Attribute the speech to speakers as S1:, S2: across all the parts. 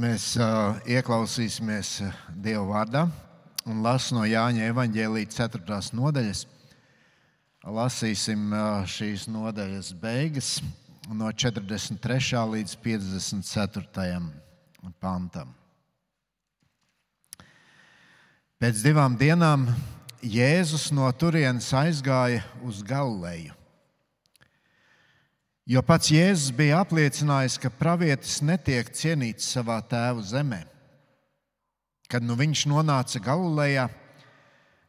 S1: Mēs uh, ieklausīsimies Dieva vārdā un lasām no Jāņa evanģēlīja 4. nodaļas. Lasīsim uh, šīs nodaļas beigas no 43. līdz 54. pantam. Pēc divām dienām Jēzus no turienes aizgāja uz Galileju. Jo pats Jēzus bija apliecinājis, ka pravietis netiek cienīts savā tēva zemē. Kad nu viņš nonāca Galilejā,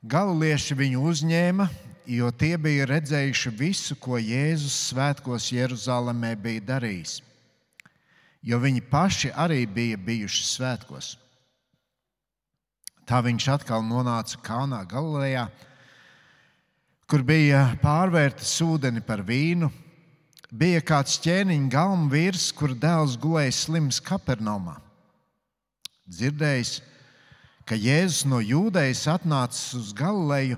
S1: galilieši viņu uzņēma, jo tie bija redzējuši visu, ko Jēzus svētkos Jeruzalemē bija darījis. Jo viņi paši arī bija bijuši svētkos. Tā viņš atkal nonāca Kānā, Galilejā, kur bija pārvērtis ūdeni par vīnu. Bija kāds ķēniņa galma vīrs, kura dēls gulēja slims Kapernaumā. Dzirdējis, ka Jēzus no Jūdejas atnācis uz Galileju,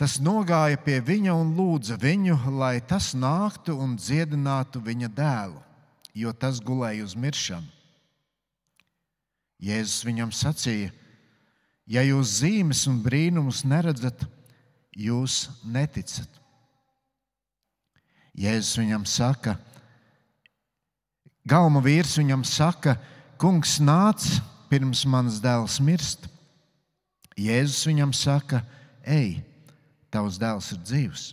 S1: tas nogāja pie viņa un lūdza viņu, lai tas nāktu un dziedinātu viņa dēlu, jo tas gulēja uz miršanu. Jēzus viņam sacīja: Ja jūs zīmes un brīnumus neredzat, jūs neticat. Jēzus viņam saka, galma vīrs viņam saka, kungs nāc pirms mans dēls mirst. Jēzus viņam saka, ej, tavs dēls ir dzīvs.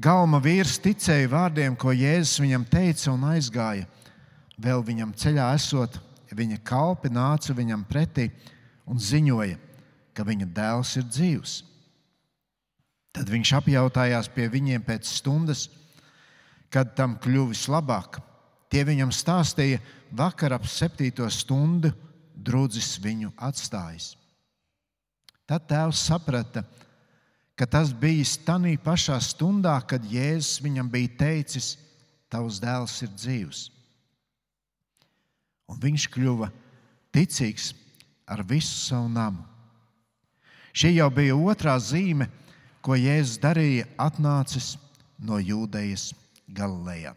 S1: Galma vīrs ticēja vārdiem, ko Jēzus viņam teica, un aizgāja. Vēl viņam ceļā esot, viņa kalpi nāca viņam pretī un ziņoja, ka viņa dēls ir dzīvs. Tad viņš apjautājās pie viņiem pēc stundas, kad tam kļuvis labāk. Tie viņam stāstīja, vakar ap septīto stundu drudzis viņu atstājis. Tad tēvs saprata, ka tas bija tanī pašā stundā, kad Jēzus viņam bija teicis, tavs dēls ir dzīvs. Un viņš kļuva ticīgs ar visu savu namu. Šī jau bija otrā zīme, ko Jēzus darīja, atnācis no Jūdejas Galilejā.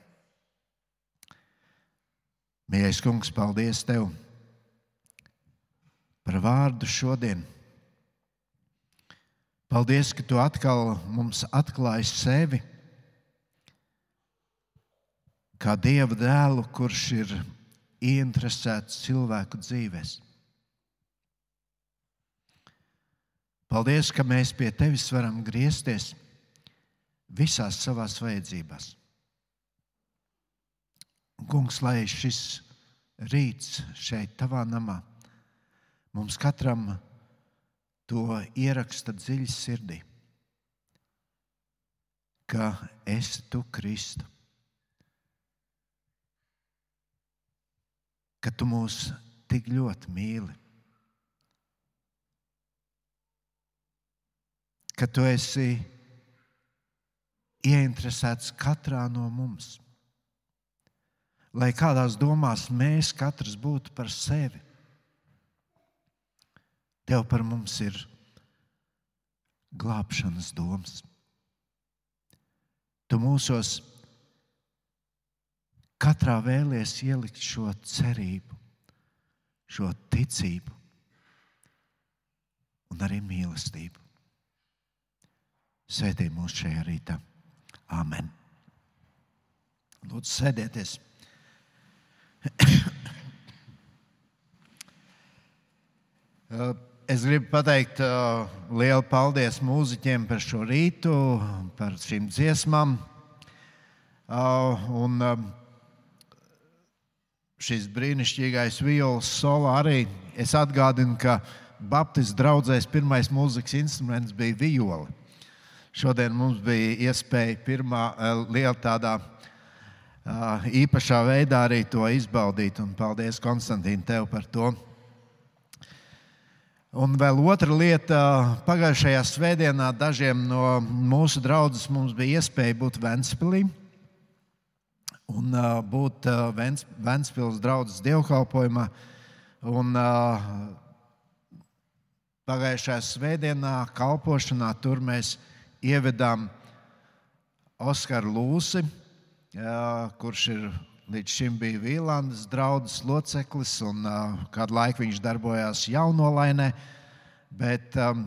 S1: Mīļais kungs, paldies tev par vārdu šodien. Paldies, ka tu atkal mums atklāji sevi kā Dieva dēlu, kurš ir ieinteresēts cilvēku dzīvēm. Paldies, ka mēs pie tevis varam griezties visās savās vajadzībās. Kungs, lai šis rīts šeit, tavā namā, mums katram to ieraksta dziļi sirdī, ka esi tu Kristu, ka tu mūs tik ļoti mīli ka tu esi ieinteresēts katrā no mums. Lai kādās domās mēs katrs būtu par sevi, tev par mums ir glābšanas domas. Tu mūsos katrā vēlies ielikt šo cerību, šo ticību un arī mīlestību. Svētī mūs šajā rītā. Amen. Lūdzu, sēdieties. Es gribu pateikt uh, lielu paldies mūziķiem par šo rītu, par šīm dziesmām. Uh, un uh, šis brīnišķīgais violas solo arī. Es atgādinu, ka Baptistu draugzēs pirmais mūzikas instruments bija viola. Šodien mums bija iespēja pirmā eh, liela tādā eh, īpašā veidā arī to izbaudīt. Un paldies, Konstantīna, tev par to. Un vēl otra lieta, pagājušajā svētdienā dažiem no mūsu draugiem mums bija iespēja būt Ventspīlī un uh, būt uh, Ventspils draugs dievkalpojumā. Un, uh, pagājušajā svētdienā kalpošanā tur mēs ievedām Oskaru Lūsi, kurš ir līdz šim bija Vīlandes draugs loceklis, un uh, kādu laiku viņš darbojās jaunolainē. Bet um,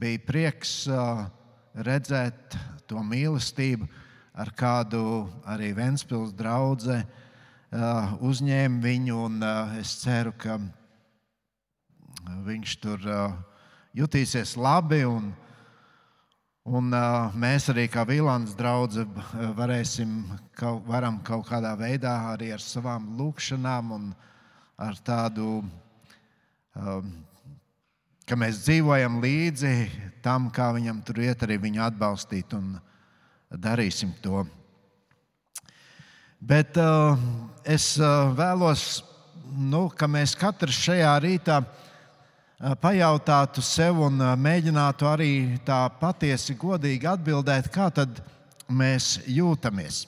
S1: bija prieks uh, redzēt to mīlestību, ar kādu arī Vēnspils draudzē uh, uzņēma viņu. Un, uh, es ceru, ka viņš tur uh, jutīsies labi. Un, Un, uh, mēs arī kā Vīlāns draugi varēsim kaut, kaut kādā veidā arī ar savām lūkšanām un ar tādu, um, ka mēs dzīvojam līdzi tam, kā viņam tur iet, arī viņu atbalstīt un darīsim to. Bet uh, es uh, vēlos, nu, ka mēs katrs šajā rītā uh, pajautātu sev un mēģinātu arī tā patiesi godīgi atbildēt, kā tad mēs jūtamies.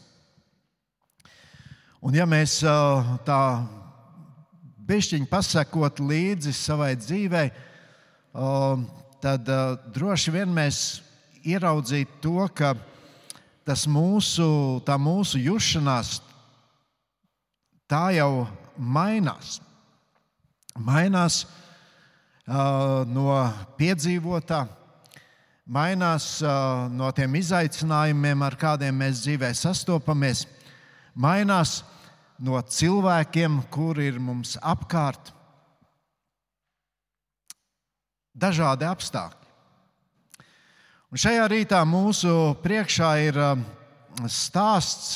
S1: Un ja mēs tā bišķiņi pasakot līdzi savai dzīvei, tad droši vien mēs ieraudzītu to, ka tas mūsu, tā mūsu jušanās tā jau mainās. Mainās no piedzīvotā, mainās no tiem izaicinājumiem, ar kādiem mēs dzīvē sastopamies, mainās no cilvēkiem, kuri ir mums apkārt. Dažādi apstākļi. Un šajā rītā mūsu priekšā ir stāsts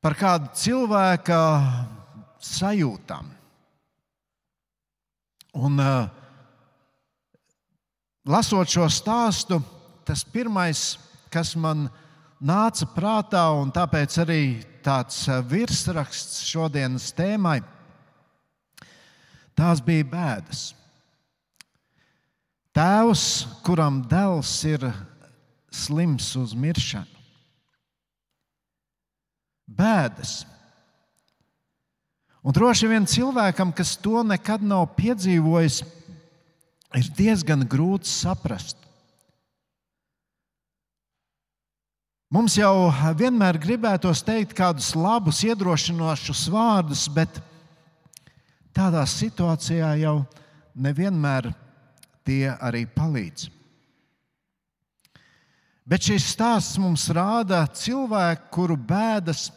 S1: par kādu cilvēka sajūtām. Un, lasot šo stāstu, tas pirmais, kas man nāca prātā, un tāpēc arī tāds virsraksts šodienas tēmai, tās bija bēdas. Tēvs, kuram dēls ir slims uz miršanu. Bēdas. Un droši vien cilvēkam, kas to nekad nav piedzīvojis, ir diezgan grūti saprast. Mums jau vienmēr gribētos teikt kādus labus, iedrošinošus vārdus, bet tādā situācijā jau nevienmēr tie arī palīdz. Bet šis stāsts mums rāda cilvēku, kuru bēdas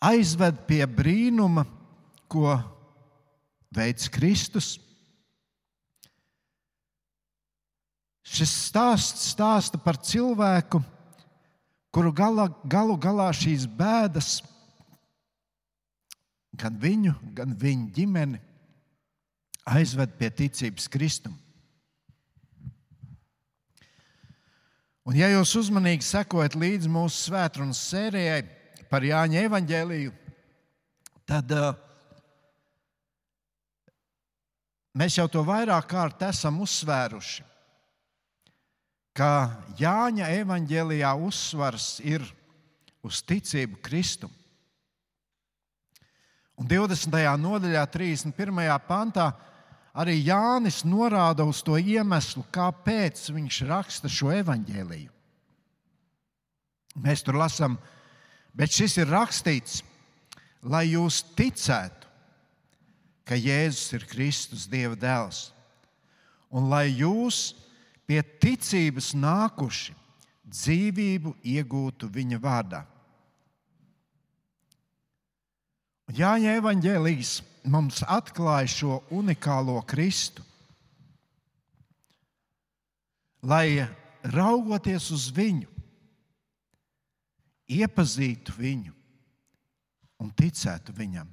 S1: aizved pie brīnuma, ko veids Kristus. Šis stāsts stāsta par cilvēku, kuru gala, galu galā šīs bēdas, gan viņu, gan viņa ģimeni, aizved pie ticības Kristum. Un, ja jūs uzmanīgi sekojat līdzi mūsu svētdienas sērijai, par Jāņa evaņģēliju, tad uh, mēs jau to vairāk kārt esam uzsvēruši, ka Jāņa evaņģēlijā uzsvars ir uz ticību Kristum. Un 20. nodaļā, 31. pantā, arī Jānis norāda uz to iemeslu, kāpēc viņš raksta šo evaņģēliju. Mēs tur lasām, ka Bet šis ir rakstīts, lai jūs ticētu, ka Jēzus ir Kristus, Dieva dēls, un lai jūs pie ticības nākuši dzīvību iegūtu viņa vārdā. Jāņa evanģēlijas mums atklāja šo unikālo Kristu. Lai raugoties uz viņu, iepazītu viņu un ticētu viņam.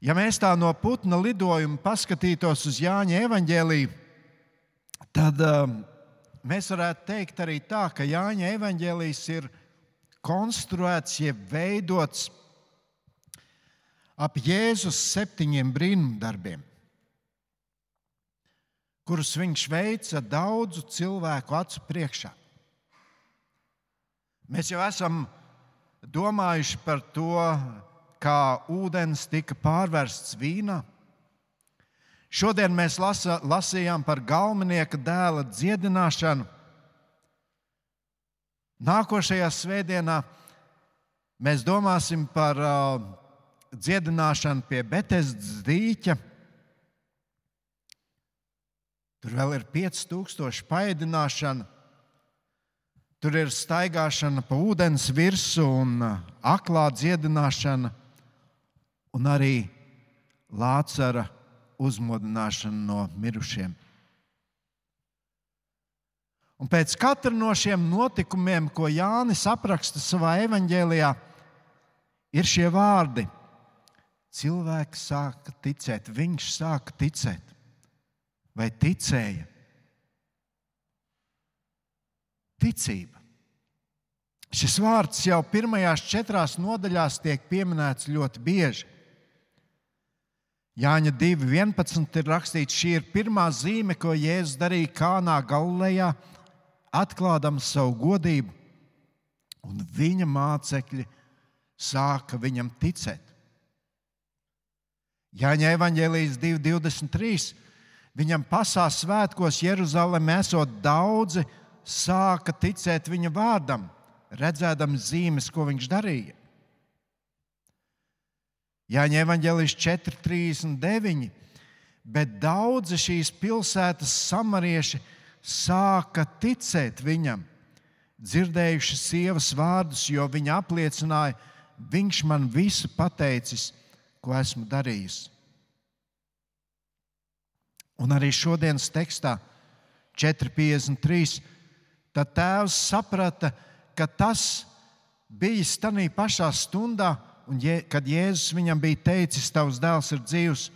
S1: Ja mēs tā no putna lidojuma paskatītos uz Jāņa evanģēlīju, tad um, mēs varētu teikt arī tā, ka Jāņa evanģēlijs ir konstruēts, jeb veidots ap Jēzus septiņiem brīnumdarbiem, kurus viņš veica daudzu cilvēku acu priekšā. Mēs jau esam domājuši par to, kā ūdens tika pārvērsts vīnā. Šodien mēs lasa, lasījām par galvenieka dēla dziedināšanu. Nākošajā svētdienā mēs domāsim par uh, dziedināšanu pie Betesdas dīķa. Tur vēl ir 5000 paēdināšana. Tur ir staigāšana pa ūdens virsmu un aklā dziedināšana, un arī Lācara uzmodināšana no mirušiem. Un pēc katra no šiem notikumiem, ko Jānis apraksta savā evanģēlijā, ir šie vārdi. Cilvēks sāka ticēt, viņš sāka ticēt, vai ticēja. Ticība. Šis vārds jau pirmajās četrās nodaļās tiek pieminēts ļoti bieži. Jāņa 2.11. ir rakstīts, šī ir pirmā zīme, ko Jēzus darīja Kānā Galilejā, atklādams savu godību, un viņa mācekļi sāka viņam ticēt. Jāņa evanģēlijas 2.23. Viņam pasā svētkos Jeruzalemē esot daudzi, sāka ticēt viņa vārdam, redzēdami zīmes, ko viņš darīja. Jāņa evanģēlijas 4.39. Bet daudzi šīs pilsētas samarieši sāka ticēt viņam, dzirdējuši sievas vārdus, jo viņa apliecināja, viņš man visu pateicis, ko esmu darījis. Un arī šodienas tekstā 4,53. Tad tēvs saprata, ka tas bija tajā pašā stundā, kad Jēzus viņam bija teicis, tavs dēls ir dzīvs,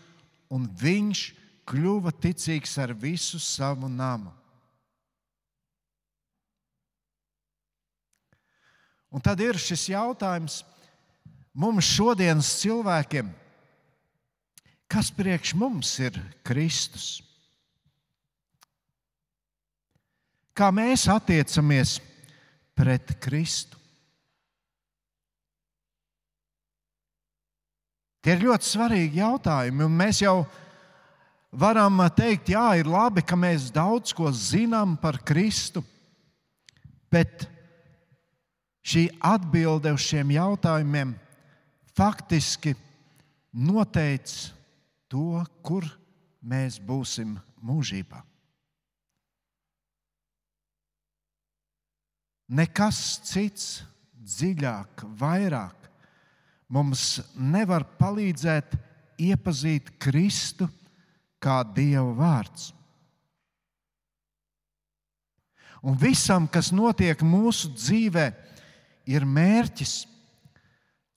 S1: un viņš kļuva ticīgs ar visu savu namu. Un tad ir šis jautājums mums šodienas cilvēkiem, kas priekš mums ir Kristus? Kā mēs attiecamies pret Kristu? Tie ir ļoti svarīgi jautājumi, un mēs jau varam teikt, jā, ir labi, ka mēs daudz ko zinām par Kristu, bet šī atbilde uz šiem jautājumiem faktiski noteica to, kur mēs būsim mūžībā. Nekas cits dziļāk, vairāk mums nevar palīdzēt iepazīt Kristu kā Dieva vārds. Un visam, kas notiek mūsu dzīvēm, ir mērķis,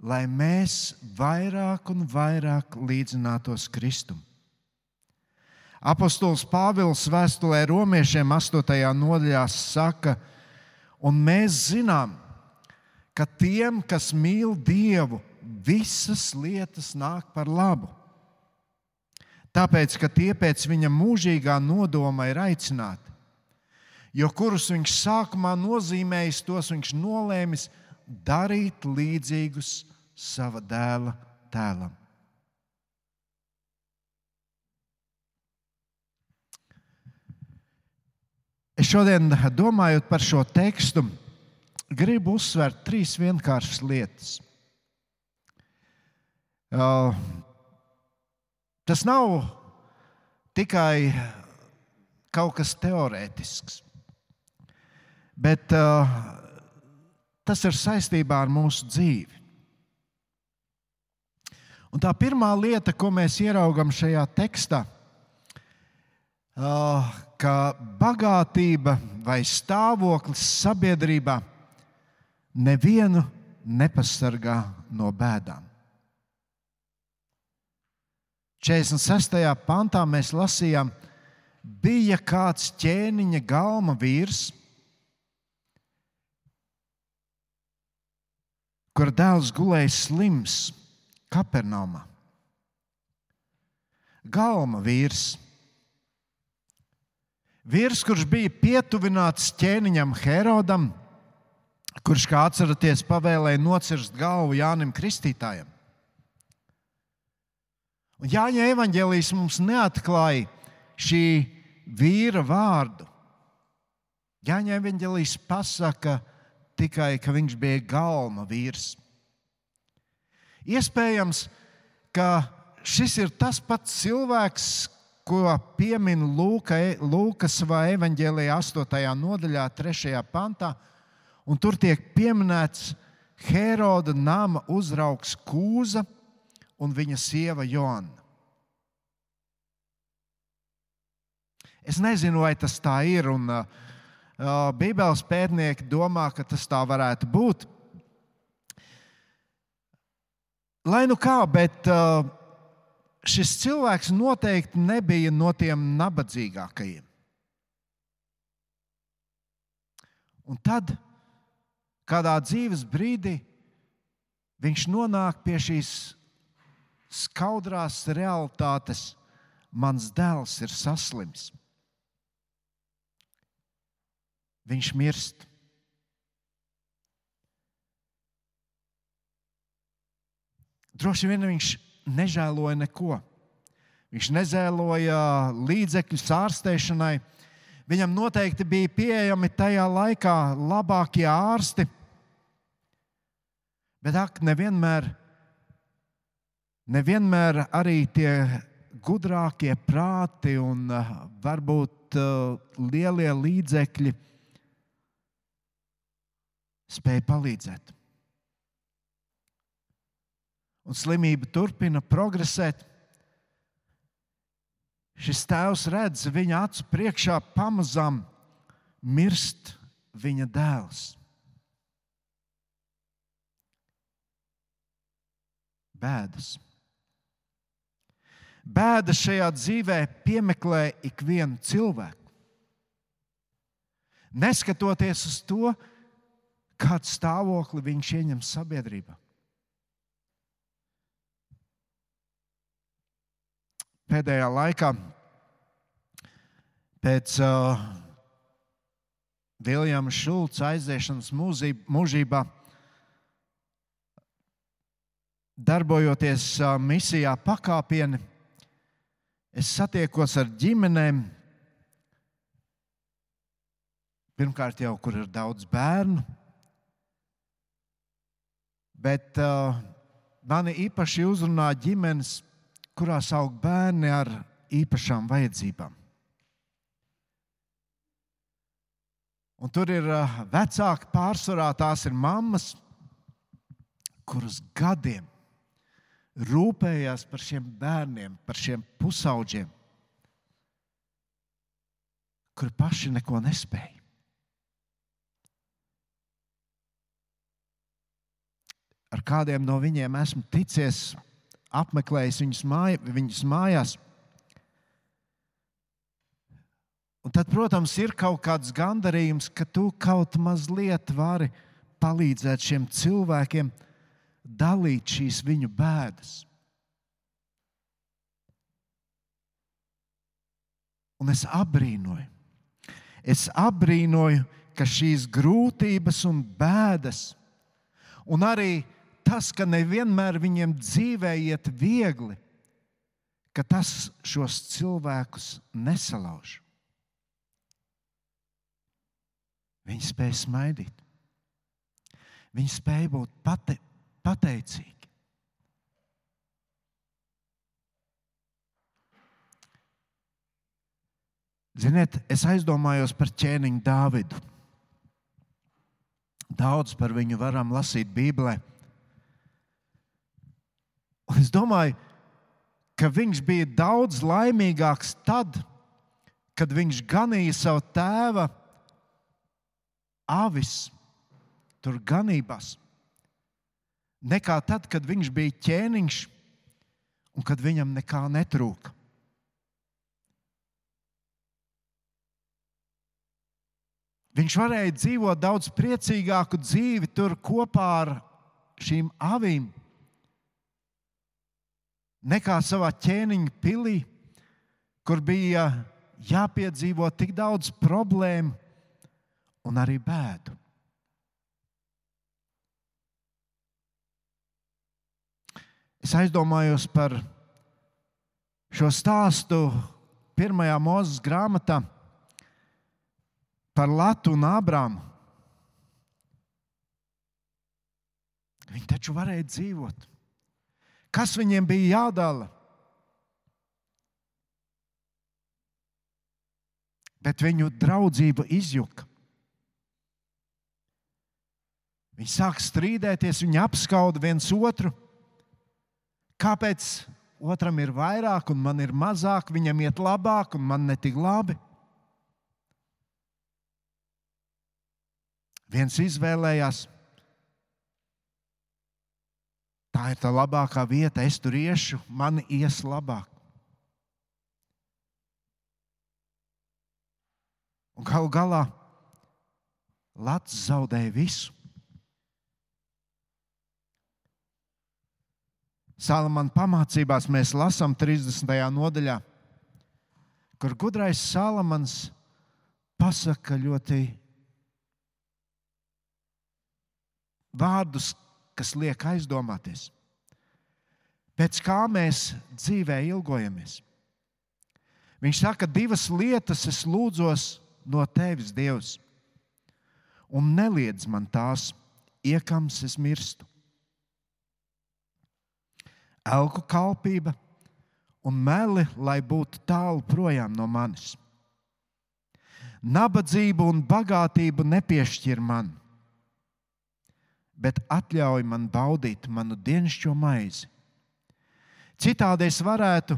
S1: lai mēs vairāk un vairāk līdzinātos Kristum. Apostols Pāvils vēstulē romiešiem 8. nodaļā saka, un mēs zinām, ka tiem, kas mīl Dievu, visas lietas nāk par labu. Tāpēc, ka tie pēc viņa mūžīgā nodoma ir aicināti jo kurus viņš sākumā nozīmējis, tos viņš nolēmis darīt līdzīgus sava dēla tēlam. Es šodien, domājot par šo tekstu, gribu uzsvērt trīs vienkāršas lietas. Uh, tas nav tikai kaut kas teorētisks bet uh, tas ir saistībā ar mūsu dzīvi. Un tā pirmā lieta, ko mēs ieraugām šajā tekstā, uh, ka bagātība vai stāvoklis sabiedrībā nevienu nepasargā no bēdām. 46. pantā mēs lasījām, bija kāds ķēniņa galma vīrs, kur dēls gulēja slims Kapernaumā. Galma vīrs. Vīrs, kurš bija pietuvināts ķēniņam Herodam, kurš, kā atceraties, pavēlēja nocirst galvu Jānim Kristītājam. Un Jāņa evanģēlijas mums neatklāja šī vīra vārdu. Jāņa evanģēlijas pasaka tikai ka viņš bija galma vīrs. Iespējams, ka šis ir tas pats cilvēks, ko piemin Lūka, Lūkas vai evanģēlijā 8. nodaļā, 3. pantā, tur tiek pieminēts Heroda nama uzraugs Kūza un viņa sieva Joana. Es nezinu, vai tas tā ir, un uh, Bībeles pētnieki domā, ka tas tā varētu būt. Lai nu kā, bet uh, šis cilvēks noteikti nebija no tiem nabadzīgākajiem. Un tad, kādā dzīves brīdī, viņš nonāk pie šīs skaudrās realitātes, mans dēls ir saslims. Viņš mirst. Droši vien viņš nežēloja neko. Viņš nežēloja līdzekļus ārstēšanai. Viņam noteikti bija pieejami tajā laikā labākie ārsti. Bet ak, nevienmēr, nevienmēr arī tie gudrākie prāti un uh, varbūt uh, lielie līdzekļi spēja palīdzēt un slimība turpina progresēt. Šis tēvs redz viņa acu priekšā pamazām mirst viņa dēls. Bēdas. Bēdas šajā dzīvē piemeklē ikvienu cilvēku. Neskatoties uz to, kādu stāvokli viņš ieņem sabiedrībā. Pēdējā laikā pēc uh, Viljama Šulca aiziešanas mūžībā, darbojoties uh, misijā pakāpieni, es satiekos ar ģimenēm. Pirmkārt, jau kur ir daudz bērnu, bet uh, mani īpaši uzrunā ģimenes, kurās aug bērni ar īpašām vajadzībām. Un tur ir uh, vecāki, pārsvarā tās ir mammas, kuras gadiem rūpējās par šiem bērniem, par šiem pusauģiem, kuri paši neko nespēja. Ar kādiem no viņiem esmu ticies apmeklējis viņus, māj, viņus mājās. Un tad, protams, ir kaut kāds gandarījums, ka tu kaut mazliet vari palīdzēt šiem cilvēkiem dalīt šīs viņu bēdas. Un es abrīnoju, es abrīnoju, ka šīs grūtības un bēdas, un arī tas, ka nevienmēr viņiem dzīvē iet viegli, ka tas šos cilvēkus nesalauž. Viņi spēja smaidīt. Viņi spēja būt pate, pateicīgi. Ziniet, es aizdomājos par ķēniņu Dāvidu. Daudz par viņu varam lasīt Bībelē. Un es domāju, ka viņš bija daudz laimīgāks tad, kad viņš ganīja savu tēva avis tur ganībās, nekā tad, kad viņš bija ķēniņš un kad viņam nekā netrūka. Viņš varēja dzīvot daudz priecīgāku dzīvi tur kopā ar šīm avīm nekā savā ķēniņa pilī, kur bija jāpiedzīvo tik daudz problēmu un arī bēdu. Es aizdomājos par šo stāstu pirmajā mūzes grāmatā par Latu un Abrāmu. Viņi taču varēja dzīvot. Kas viņiem bija jādala? Bet viņu draudzība izjuka. Viņi sāk strīdēties, viņi apskauda viens otru. Kāpēc otram ir vairāk un man ir mazāk, viņam iet labāk un man netik labi? Viens izvēlējās, tā ir tā labākā vieta, es tur iešu, man ies labāk. Un galu galā Latvijas zaudēja visu. Salamana pamācībās mēs lasām 30. nodaļā, kur gudrais Salamans pasaka ļoti vārdus, kas liek aizdomāties. Pēc kā mēs dzīvē ilgojamies? Viņš saka, divas lietas es lūdzos no tevis, Dievs, un neliedz man tās, iekams es mirstu elku kalpība un meli, lai būtu tālu projām no manis. Nabadzību un bagātību nepiešķir man, bet atļauj man baudīt manu dienascho maizi. Citādi es varētu,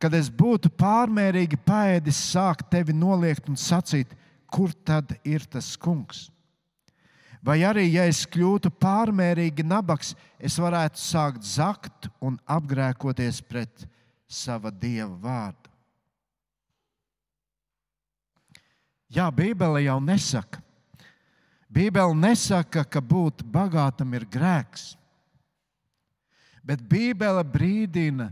S1: kad es būtu pārmērīgi paēdis, sākt tevi noliegt un sacīt, kur tad ir tas kungs? Vai arī, ja es kļūtu pārmērīgi nabaks, es varētu sākt zakt un apgrēkoties pret sava dieva vārdu. Jā, Bībele jau nesaka. Bībele nesaka, ka būt bagātam ir grēks. Bet Bībele brīdina,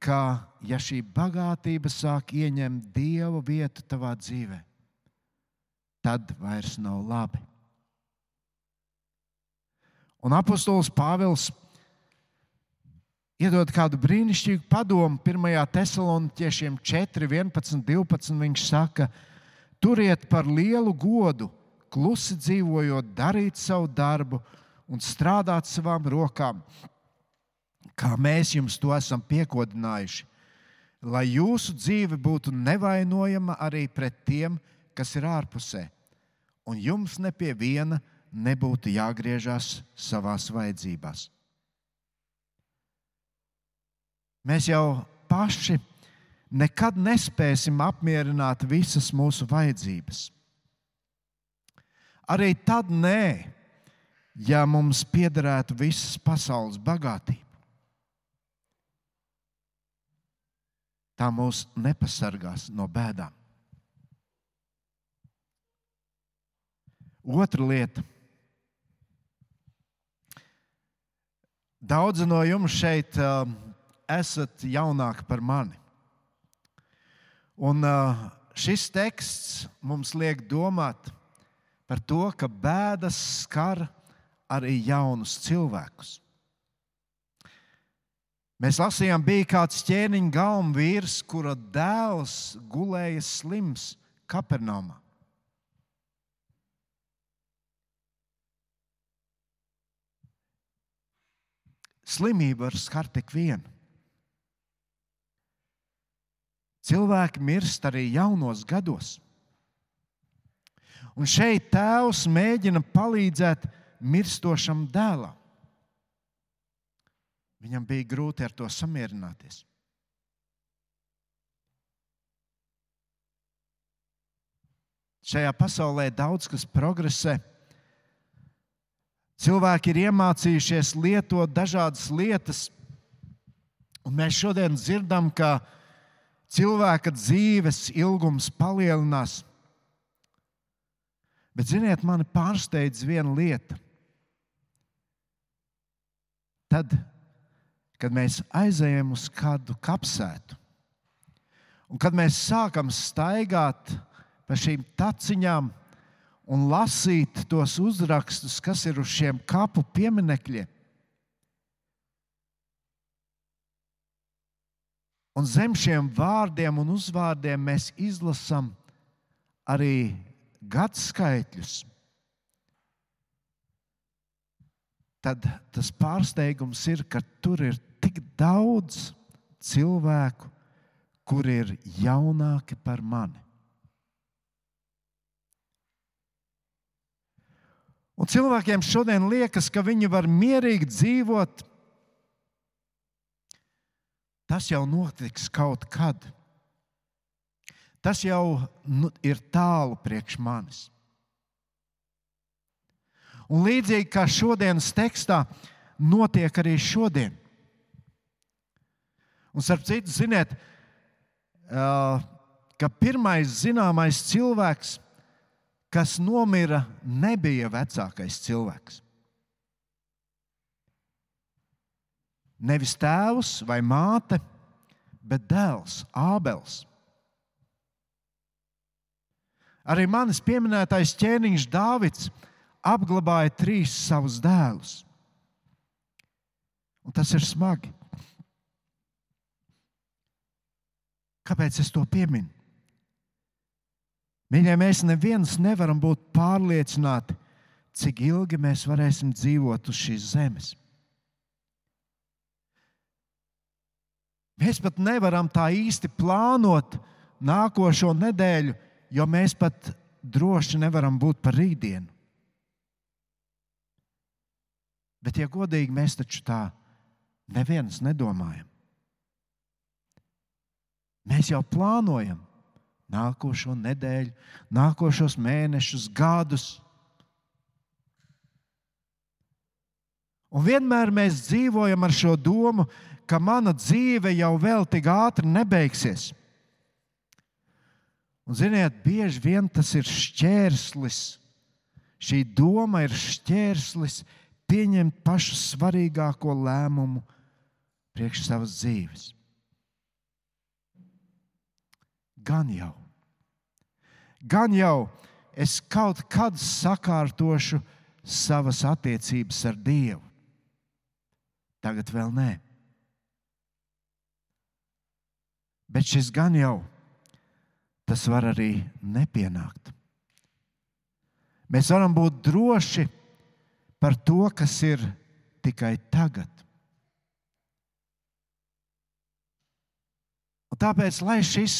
S1: ka ja šī bagātība sāk ieņemt dieva vietu tavā dzīvē, tad vairs nav labi. Un apostols Pāvils iedod kādu brīnišķīgu padomu 1. Thessaloniķiešiem 4, 11, 12. Viņš saka, turiet par lielu godu, klusi dzīvojot, darīt savu darbu un strādāt savām rokām, kā mēs jums to esam piekodinājuši, lai jūsu dzīve būtu nevainojama arī pret tiem, kas ir ārpusē, un jums ne pie viena nebūtu jāgriežas savās vajadzībās. Mēs jau paši nekad nespēsim apmierināt visas mūsu vajadzības. Arī tad nē, ja mums piederētu visas pasaules bagātība. Tā mūs nepasargās no bēdām. Otra lieta Daudzi no jums šeit uh, esat jaunāki par mani. Un uh, šis teksts mums liek domāt par to, ka bēdas skar arī jaunus cilvēkus. Mēs lasījām, bija kāds ķēniņa galva vīrs, kura dēls gulēja slims Kapernaumā. Slimība var skart tik vienu. Cilvēki mirst arī jaunos gados. Un šeit tēvs mēģina palīdzēt mirstošam dēlam. Viņam bija grūti ar to samierināties. Šajā pasaulē daudz kas progresē. Cilvēki ir iemācījušies lietot dažādas lietas, un mēs šodien dzirdam, ka cilvēka dzīves ilgums palielinās. Bet, ziniet, mani pārsteidz viena lieta. Tad, kad mēs aizejam uz kādu kapsētu, un kad mēs sākam staigāt pa šīm taciņām, un lasīt tos uzrakstus, kas ir uz šiem kapu pieminekļiem. Un zem šiem vārdiem un uzvārdiem mēs izlasām arī gadsimtus. tad tas pārsteigums ir, ka tur ir tik daudz cilvēku, kuri ir jaunāki par mani. Un cilvēkiem šodien liekas, ka viņi var mierīgi dzīvot. Tas jau notiks kaut kad. Tas jau nu, ir tālu priekš manis. Un līdzīgi kā šodienas tekstā, notiek arī šodien. Un, starp citu, ziniet, ka pirmais zināmais cilvēks, kas nomira, nebija vecākais cilvēks. Nevis tēvs vai māte, bet dēls, Ābels. Arī manis pieminētais ķēniņš Dāvids apglabāja trīs savus dēlus. Un tas ir smagi. Kāpēc es to pieminu? Mīļie, mēs neviens nevaram būt pārliecināti, cik ilgi mēs varēsim dzīvot uz šīs zemes. Mēs pat nevaram tā īsti plānot nākošo nedēļu, jo mēs pat droši nevaram būt par rītdienu. Bet, ja godīgi, mēs taču tā neviens nedomājam. Mēs jau plānojam nākošo nedēļu, nākošos mēnešus, gadus. Un vienmēr mēs dzīvojam ar šo domu, ka mana dzīve jau vēl tik ātri nebeigsies. Un, ziniet, bieži vien tas ir šķērslis. Šī doma ir šķērslis pieņemt pašu svarīgāko lēmumu priekš savas dzīves. Gan jau, gan jau es kaut kad sakārtošu savas attiecības ar Dievu. Tagad vēl nē. Bet šis gan jau tas var arī nepienākt. Mēs varam būt droši par to, kas ir tikai tagad. Un tāpēc, lai šis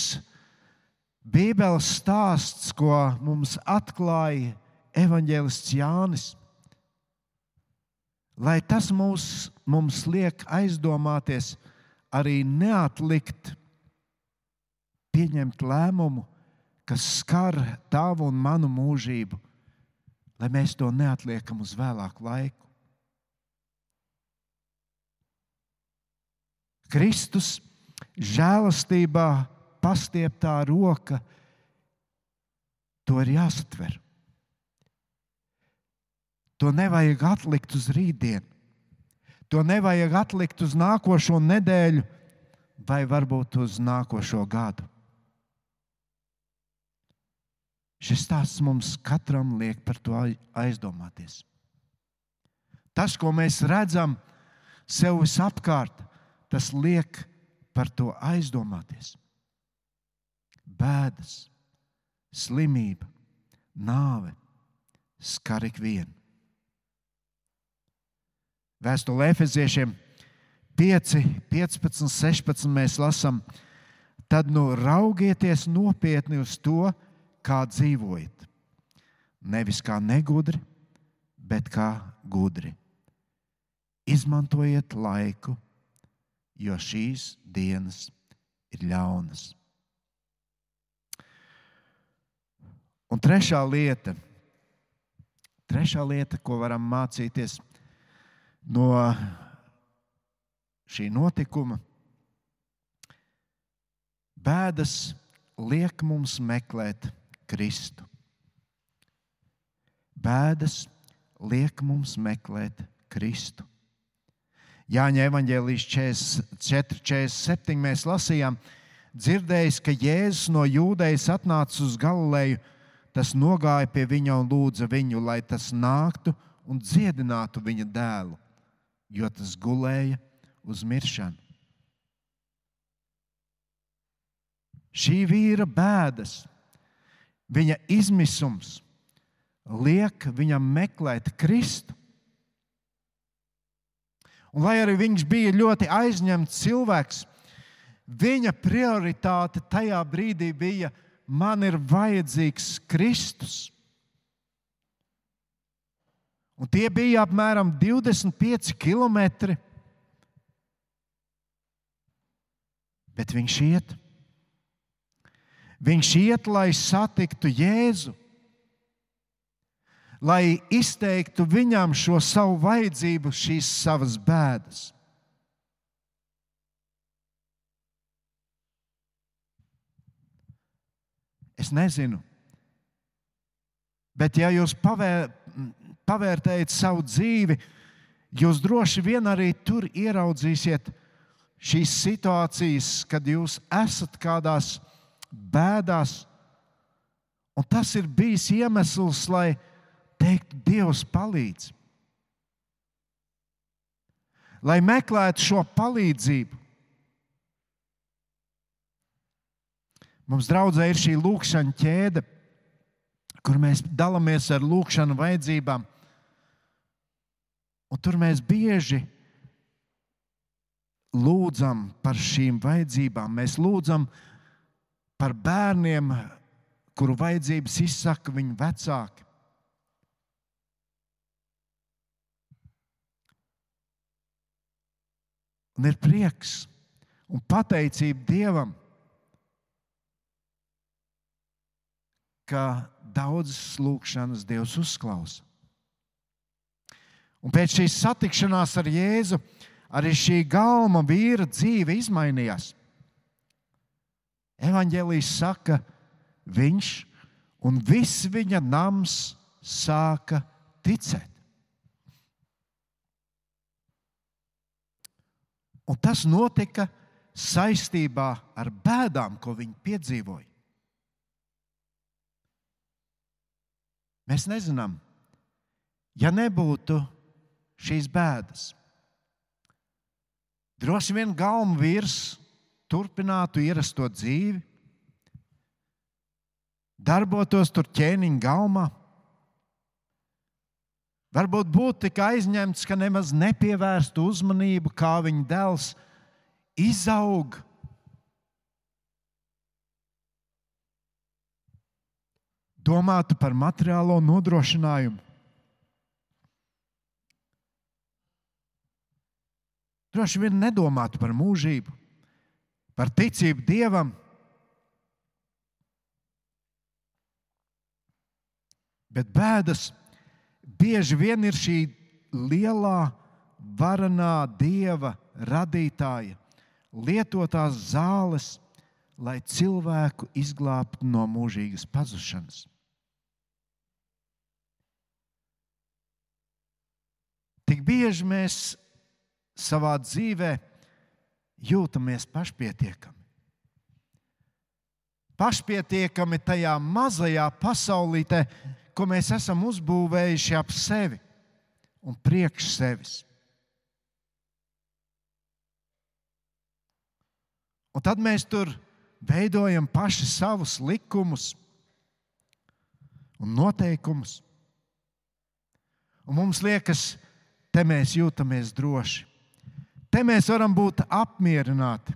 S1: Bībeles stāsts, ko mums atklāja evanģēlists Jānis, lai tas mūs, mums liek aizdomāties, arī neatlikt pieņemt lēmumu, kas skar tavu un manu mūžību, lai mēs to neatliekam uz vēlāku laiku. Kristus žēlastībā pastieptā roka, to ir jāsatver. To nevajag atlikt uz rītdienu. To nevajag atlikt uz nākošo nedēļu vai varbūt uz nākošo gadu. Šis stāsts mums katram liek par to aizdomāties. Tas, ko mēs redzam sev visapkārt, tas liek par to aizdomāties. Bēdas, slimība, nāve skar ikvienu. Vēstulē Efeziešiem 5, 15, 16 mēs lasām, tad nu raugieties nopietni uz to, kā dzīvojat. Nevis kā negudri, bet kā gudri. Izmantojiet laiku, jo šīs dienas ir ļaunas. Un trešā lieta, trešā lieta, ko varam mācīties no šī notikuma, bēdas liek mums meklēt Kristu. Bēdas liek mums meklēt Kristu. Jāņa evanģēlijas 4, 47. mēs lasījām, dzirdējis, ka Jēzus no jūdejas atnāca uz Galileju, tas nogāja pie viņa un lūdza viņu, lai tas nāktu un dziedinātu viņa dēlu, jo tas gulēja uz miršanu. Šī vīra bēdas viņa izmisums liek viņam meklēt Kristu. Un, lai arī viņš bija ļoti aizņemts cilvēks, viņa prioritāte tajā brīdī bija: man ir vajadzīgs Kristus. Un tie bija apmēram 25 km. Bet viņš iet. Viņš iet, lai satiktu Jēzu lai izteiktu viņam šo savu vajadzību, šīs savas bēdas. Es nezinu, bet ja jūs pavēr, pavērtējat savu dzīvi, jūs droši vien arī tur ieraudzīsiet šīs situācijas, kad jūs esat kādās bēdās. Un tas ir bijis iemesls, lai teikt, Dievs palīdz. Lai meklētu šo palīdzību. Mums draudzē ir šī lūkšana ķēde, kur mēs dalāmies ar lūkšanu vajadzībām. Un tur mēs bieži lūdzam par šīm vajadzībām. Mēs lūdzam par bērniem, kuru vajadzības izsaka viņu vecāki. Un ir prieks un pateicība Dievam, ka daudzas lūkšanas Dievs uzklausa. Un pēc šīs satikšanās ar Jēzu arī šī galma vīra dzīve izmainījās. Evangelijas saka, viņš un viss viņa nams sāka ticēt. Un tas notika saistībā ar bēdām, ko viņi piedzīvoja. Mēs nezinām, ja nebūtu šīs bēdas. Droši vien galvenais vīrs turpinātu ierasto dzīvi, darbotos tur ķēniņa galmā Varbūt būtu tik aizņemts, ka nemaz nepievērstu uzmanību, kā viņa dēls izaug. Domātu par materiālo nodrošinājumu. Droši vien nedomātu par mūžību, par ticību dievam. Bet bēdas bieži vien ir šī lielā, varenā dieva radītāja lietotās zāles, lai cilvēku izglābtu no mūžīgas pazušanas. Tik bieži mēs savā dzīvē jūtamies pašpietiekami. Pašpietiekami tajā mazajā pasaulītē, ko mēs esam uzbūvējuši ap sevi un priekš sevis. Un tad mēs tur veidojam paši savus likumus un noteikumus. Un mums liekas, te mēs jūtamies droši. Te mēs varam būt apmierināti.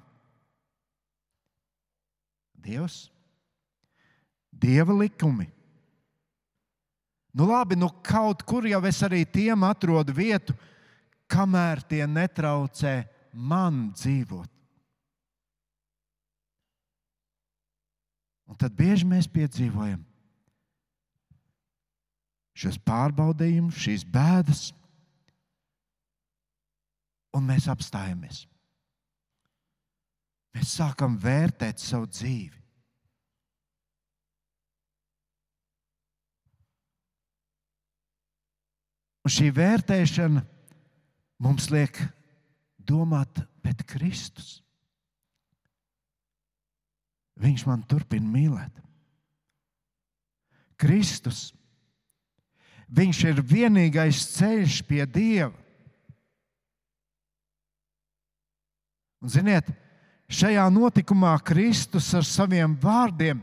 S1: Dievs, Dieva likumi Nu, labi, nu kaut kur jau es arī tiem atrodu vietu, kamēr tie netraucē man dzīvot. Un tad bieži mēs piedzīvojam šos pārbaudījumus, šīs bēdas, un mēs apstājamies. Mēs sākam vērtēt savu dzīvi. Un šī vērtēšana mums liek domāt, bet Kristus. Viņš man turpina mīlēt. Kristus. Viņš ir vienīgais ceļš pie Dieva. Un, ziniet, šajā notikumā Kristus ar saviem vārdiem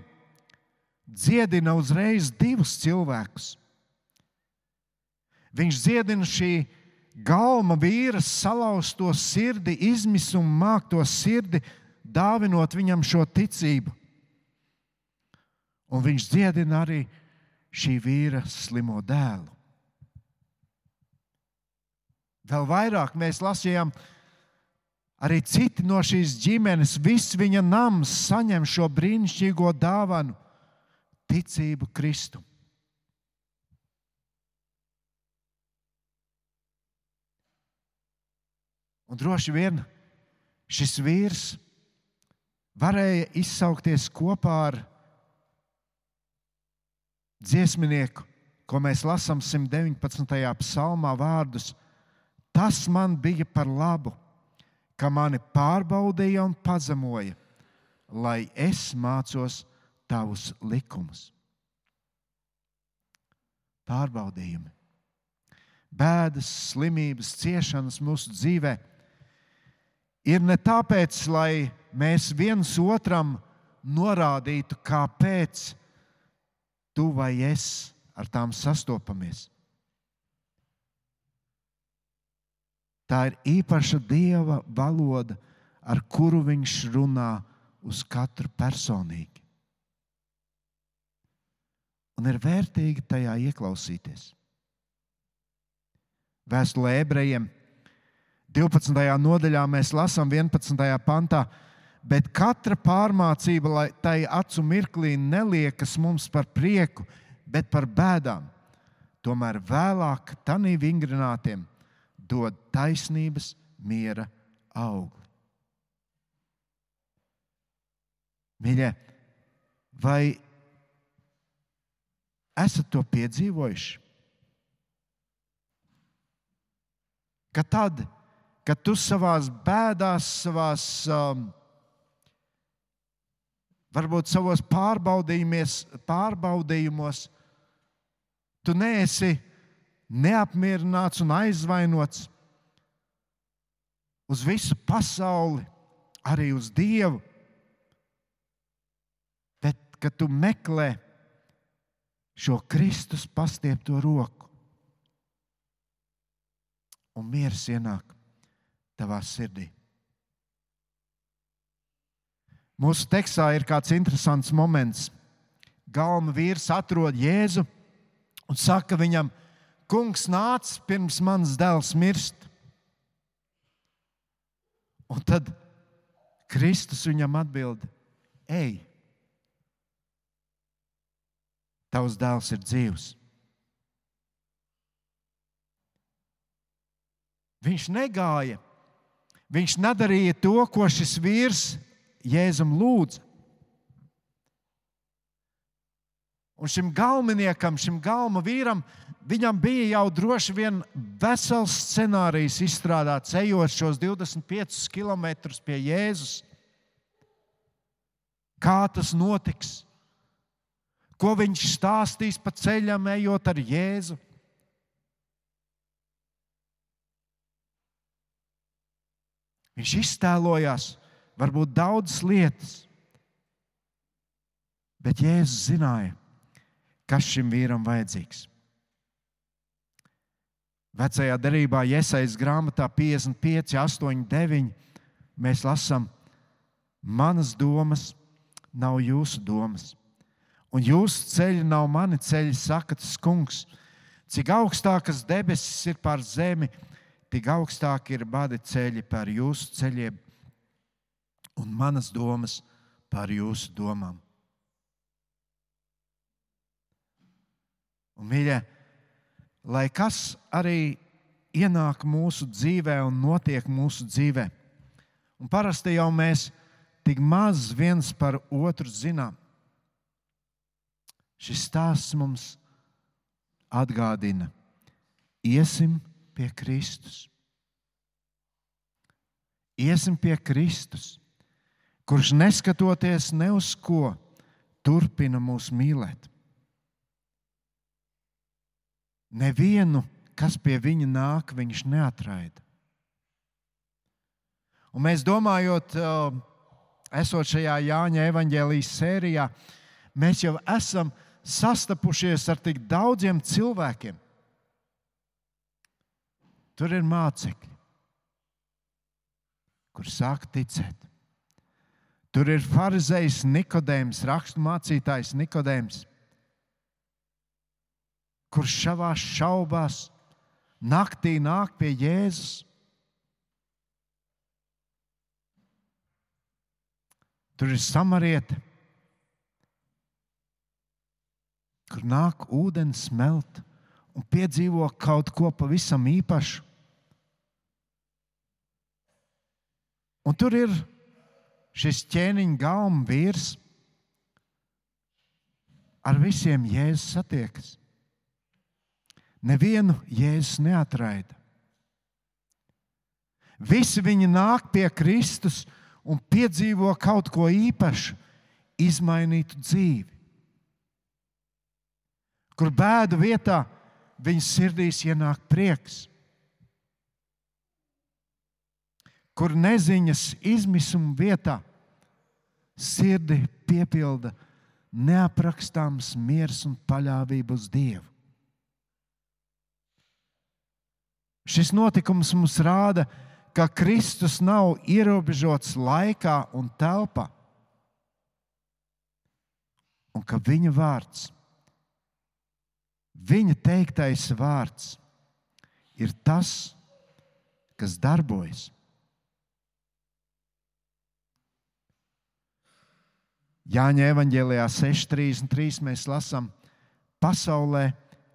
S1: dziedina uzreiz divus cilvēkus. Viņš dziedina šī galma vīra salauzto sirdi, izmisumu mākto sirdi, dāvinot viņam šo ticību. Un viņš dziedina arī šī vīra slimo dēlu. Vēl vairāk mēs lasījām, arī citi no šīs ģimenes, viss viņa nams saņem šo brīnišķīgo dāvanu - ticību Kristum. Un droši vien šis vīrs varēja izsaukties kopā ar dziesminieku, ko mēs lasām 119. psalmā, vārdus: Tas man bija par labu, ka mani pārbaudīja un pazemoja, lai es mācos tavus likumus. Pārbaudījumi, bēdas, slimības, ciešanas mūsu dzīvēm ir ne tāpēc, lai mēs viens otram norādītu, kāpēc tu vai es ar tām sastopamies. Tā ir īpaša dieva valoda, ar kuru viņš runā uz katru personīgi. Un ir vērtīgi tajā ieklausīties. Vēstulē ebrejiem 12. nodaļā mēs lasām 11. pantā, bet katra pārmācība, lai tai acu mirklī neliekas mums par prieku, bet par bēdām, tomēr vēlāk tanī vingrinātiem dod taisnības miera augli. Mīļie, vai esat to piedzīvojuši? Ka tad, ka tu savā bēdās, savās, um, varbūt savos pārbaudījumos, tu neesi neapmierināts un aizvainots uz visu pasauli, arī uz Dievu. Bet, kad tu meklē šo Kristus pastiepto roku, un miers ienāk tavā sirdī. Mūsu tekstā ir kāds interesants moments. Galma vīrs atrod Jēzu un saka viņam, Kungs nāc pirms mans dēls mirst. Un tad Kristus viņam atbild: Ej, tavs dēls ir dzīvs. Viņš negāja Viņš nedarīja to, ko šis vīrs Jēzum lūdza. Un šim galvenajam, šim galma vīram, viņam bija jau droši vien vesels scenārijs izstrādāts, ejot šos 25 km pie Jēzus. Kā tas notiks? Ko viņš stāstīs pa ceļam, ejot ar Jēzu? Viņš iztēlojās varbūt daudzas lietas, bet Jēzus zināja, kas šim vīram vajadzīgs. Vecajā darbā, iesaistīts grāmatā 55, 8, 9, mēs lasām, manas domas nav jūsu domas, un jūsu ceļi nav mani ceļi, saka tas kungs. Cik augstākas debesis ir pār zemi, tik augstāk ir badi ceļi par jūsu ceļiem un manas domas par jūsu domām. Un, mīļa, lai kas arī ienāk mūsu dzīvē un notiek mūsu dzīvē, un parasti jau mēs tik maz viens par otru zinām. Šis stāsts mums atgādina, iesim pie Kristus. Iesim pie Kristus, kurš neskatoties ne uz ko, turpina mūs mīlēt. Nevienu, kas pie viņa nāk, viņš neatraida. Un mēs domājot, esot šajā Jāņa evanģēlijas sērijā, mēs jau esam sastapušies ar tik daudziem cilvēkiem, Tur ir mācekļi, kur sāk ticēt. Tur ir farizējs Nikodējums, raksturmācītājs Nikodējums, kurš savā šaubās naktī nāk pie Jēzus. Tur ir samarieta, kur nāk ūdens smelt un piedzīvo kaut ko pavisam īpašu. Un tur ir šis ķēniņa galma vīrs, ar visiem jēzus satiekas. Nevienu jēzus neatraida. Visi viņi nāk pie Kristus un piedzīvo kaut ko īpašu, izmainītu dzīvi. Kur bēdu vietā viņas sirdīs ienāk prieks, kur neziņas izmisuma vietā sirdi piepilda neaprakstāms miers un paļāvība uz Dievu. Šis notikums mums rāda, ka Kristus nav ierobežots laikā un telpā, un ka viņa vārds Viņa teiktais vārds ir tas, kas darbojas. Jāņa evanģēlijā 6,33 mēs lasām, pasaulē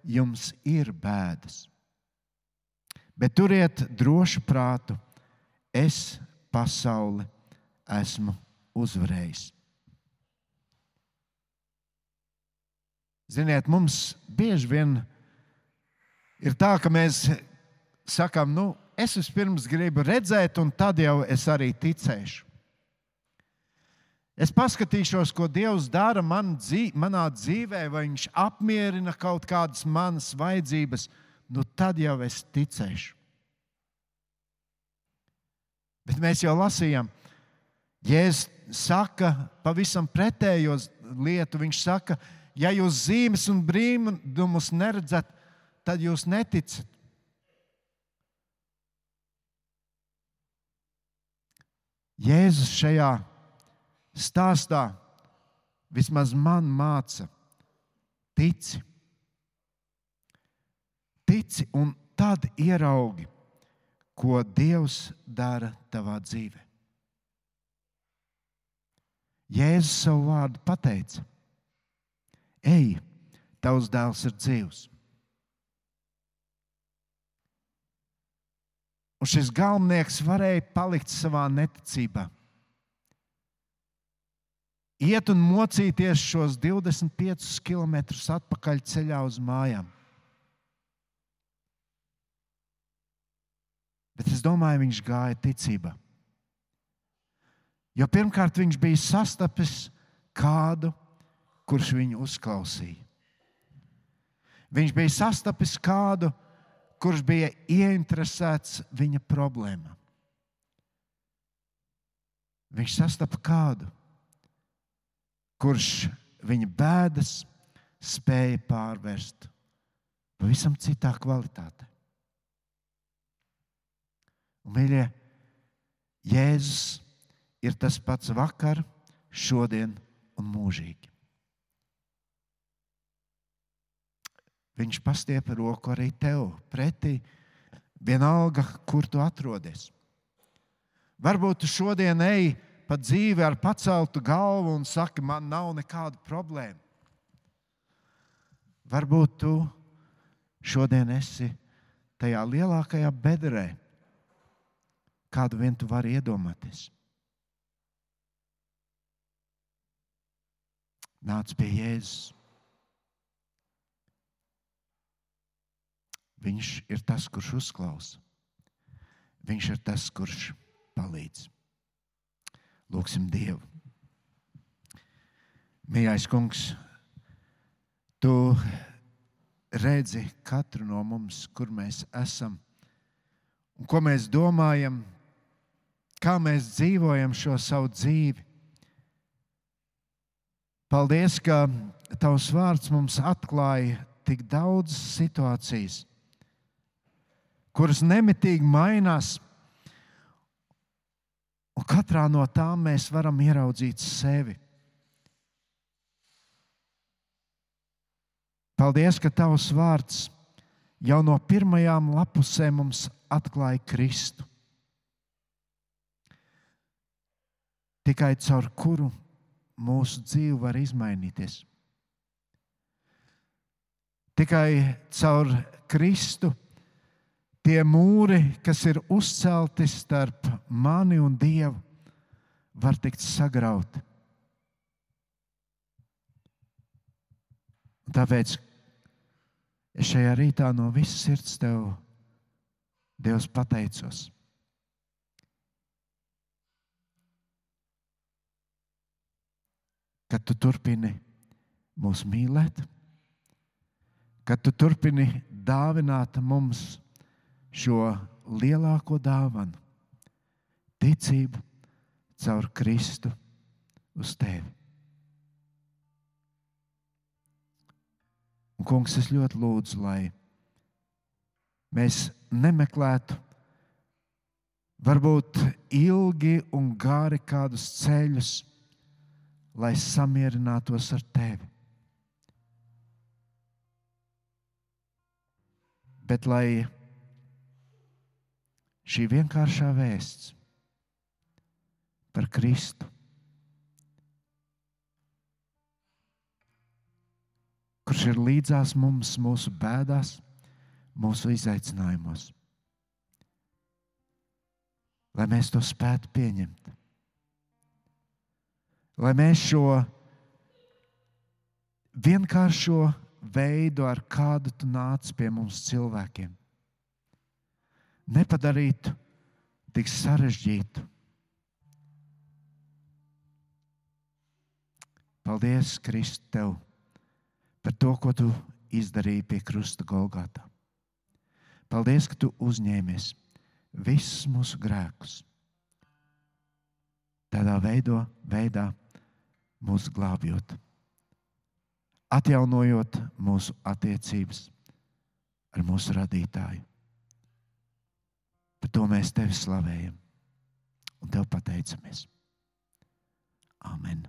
S1: jums ir bēdas. Bet turiet drošu prātu, es pasauli esmu uzvarējis. Ziniet, mums bieži vien ir tā, ka mēs sakām, nu, es vispirms gribu redzēt, un tad jau es arī ticēšu. Es paskatīšos, ko Dievs dara man dzīv, manā dzīvē, vai Viņš apmierina kaut kādas manas vajadzības, nu tad jau es ticēšu. Bet mēs jau lasījām, Jēzus saka pavisam pretējo lietu. Viņš saka, ka ja jūs zīmes un brīnumus neredzat, tad jūs neticat. Jēzus šajā stāstā vismaz man māca, tici. Tici un tad ieraugi, ko Dievs dara tavā dzīvē. Jēzus savu vārdu pateica. Ej, tavs dēls ir dzīvs. Un šis galvenais varēja palikt savā neticībā. Iet un mocīties šos 25 km atpakaļ ceļā uz mājām. Bet es domāju, viņš gāja ticībā. Jo pirmkārt, viņš bija sastapis kādu, kurš viņu uzklausīja. Viņš bija sastapis kādu, kurš bija ieinteresēts viņa problēmā. Viņš sastapa kādu, kurš viņa bēdas spēja pārvērst pavisam citā kvalitātē. Mīļie, Jēzus ir tas pats vakar, šodien un mūžīgi. Viņš pastiepa roku arī tev pretī, vienalga, kur tu atrodies. Varbūt tu šodien ej pa dzīvi ar paceltu galvu un saki, man nav nekādu problēmu. Varbūt tu šodien esi tajā lielākajā bedrē, kādu vien tu vari iedomāties. Nāc pie Jēzus. Viņš ir tas, kurš uzklausa. Viņš ir tas, kurš palīdz. Lūksim Dievu. Mīļais kungs, tu redzi katru no mums, kur mēs esam un ko mēs domājam, kā mēs dzīvojam šo savu dzīvi. Paldies, ka Tavs vārds mums atklāja tik daudz situācijas kuras nemitīgi mainās. Un katrā no tām mēs varam ieraudzīt sevi. Paldies, ka Tavs vārds jau no pirmajām lapusēm mums atklāja Kristu. Tikai caur kuru mūsu dzīve var izmainīties. Tikai caur Kristu tie mūri, kas ir uzcelti starp mani un Dievu, var tikt sagrauti. Tāpēc Es šajā rītā no visas sirds tev, Dievs, pateicos. Kad tu turpini mūs mīlēt, kad tu turpini dāvināt mums šo lielāko dāvanu, ticību caur Kristu uz tevi. Un, kungs, es ļoti lūdzu, lai mēs nemeklētu varbūt ilgi un gari kādus ceļus, lai samierinātos ar tevi. Bet lai šī vienkāršā vēsts par Kristu kurš ir līdzās mums, mūsu bēdās, mūsu izaicinājumos. Lai mēs to spētu pieņemt, lai mēs šo vienkāršo veidu, ar kādu tu nāc pie mums cilvēkiem, nepadarītu tik sarežģītu. Paldies, Kristus, tev! par to, ko tu izdarīji pie krusta Golgāta. Paldies, ka tu uzņēmies visus mūsu grēkus. Tādā veido, veidā mūsu glābjot, atjaunojot mūsu attiecības ar mūsu radītāju. Par to mēs tevi slavējam un tev pateicamies. Amen.